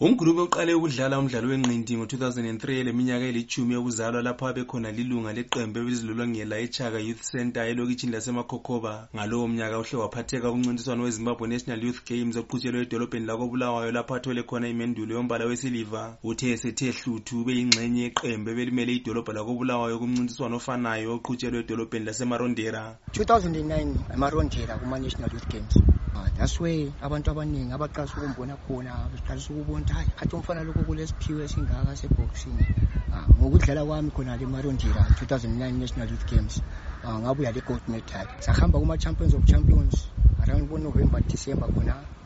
ungulube uqale ukudlala umdlalo wenqindi ngo-2003 eleminyaka elithumi yokuzalwa lapho abe khona lilunga leqembu ebelizilolongela echaka youth center elokitshini lasemakhokoba ngalowo mnyaka uhle waphatheka kumncintiswano wezimbabwe national youth games oqhutshelwe edolobheni lakobulawayo lapho athole khona imendulo yombala wesiliva. Uthe esethe hluthu ube yingxenye yeqembu ebelimele idolobho lakobulawayo kumncintiswano ofanayo oqhutshelwe edolobheni lasemarondera. 2009 emarondera kuma-national youth games. uh, that's where abantu abaningi abaqalisa ukumbona khona beqalisa ukubona ukuthi hayi khathi umfana lokho kulesiphiwo esingaka seboxing. Uh, ngokudlala kwami khona le marondera 2009 national youth games. Uh, ngabuya le gold medal. Sahamba kuma-champions of champions around bonovember december khona.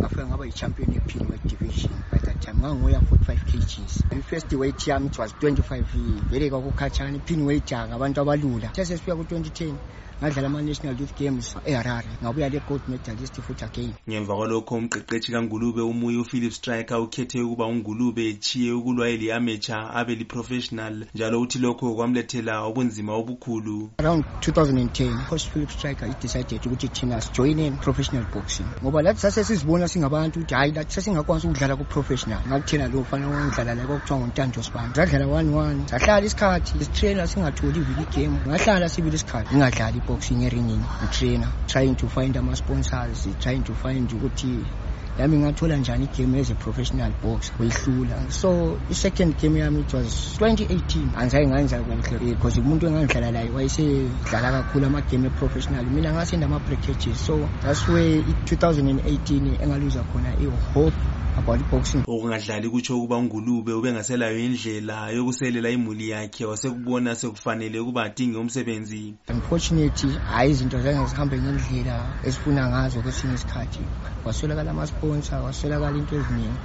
Ngafika ngaba yi-champion ye-pinweight division by that time ngangoya 45 kgs. I-first weight yami it was 25 vele kwakukhatshana i-pinweight ngabantu abalula. Sesesifika ku-2010 ngadlala ama-national youth games eharare. Ngabuya le gold medalist futhi again. Ngemva kwalokho umqeqetshi kangulube umuye uphilip striker ukhethe ukuba ungulube echiye ukulwa eli-amateur abe li-professional njalo uthi lokho kwamlethela ubunzima obukhulu. Around 2010 coach philip striker i-decided ukuthi thina sijoyine professional boxing. Ngoba lathi sasesizibona singabantu ukuthi hhayi lathi sasingakwanisi ukudlala ku-professional. Ngathi thina lo fana wangidlala la kwakuthiwa ngontanjo sibani sadlala one one sahlala isikhathi. Sitraina singatholi ivili igame. Ngahlala sibili isikhathi. Ngingadlali boxing eringini ngitrainer trying to find ama-sponsors trying to find ukuthi yami ngathola njani igame as a professional boxer kuyihlula so i-second game yami it was 2018 angizaye nganza kuhle because umuntu engangidlala laye wayesedlala kakhulu amagame e-professional. Mina ngasenda ama-brickages so that's where i-2018 engaluza khona i-hope about boxing? Ukungadlali kutsho ukuba ungulube ubengaselayo indlela yokuselela imuli yakhe wasekubona sekufanele ukuba adinge umsebenzi. Unfortunately hhayi izinto zange zihambe ngendlela esifuna ngazo kwesinye isikhathi. Kwaswelakala ama-sponsor kwaswelakala into eziningi.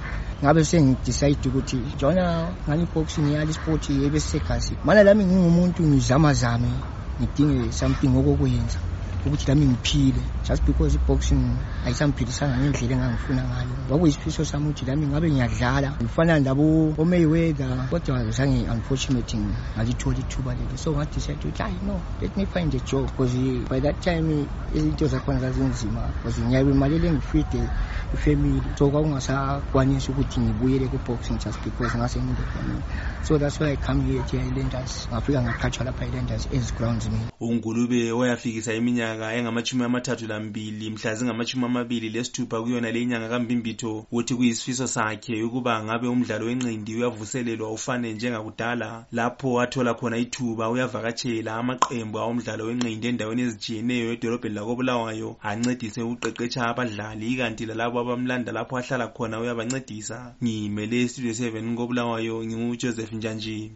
Ngabe sengidecide ukuthi jona ngani i-boxing yali isport ebesisegasi mana lami ngingumuntu ngizamazame ngidinge something okokwenza. Ukuthi lami ngiphile. Just because i-boxing ayisangiphilisanga ngendlela engangifuna ngayo. Kwakuyisifiso sami ukuthi lami ngabe ngiyadlala. Ngifana labo omayweather kodwa zange unfortunately ngalitholi ithuba leli. So ngadecide ukuthi hayi no let me find a job. Because eh, by that time izinto zakhona zazinzima because ngiyabe imalele ngifide ifamily. So kwakungasakwanisi ukuthi ngibuyele ku-boxing just because ngase ngindefamily so that's why i come here to ilanders ngafika ngaqhatshwa lapha ilanders ezigrounds mina ungulube oyafikisa iminyaka iminyaka engamachumi amathathu lambili mhla zingamachumi amabili lesithupha kuyona le inyanga kambimbitho uthi kuyisifiso sakhe ukuba ngabe umdlalo wenqindi uyavuselelwa ufane njengakudala. Lapho athola khona ithuba uyavakatshela amaqembu awomdlalo wenqindi endaweni ezitshiyeneyo edolobheni lakobulawayo ancedise ukuqeqetsha abadlali. Ikanti lalabo abamlanda lapho ahlala khona uyabancedisa. Ngimele studio 7 kobulawayo ngingujoseph njanji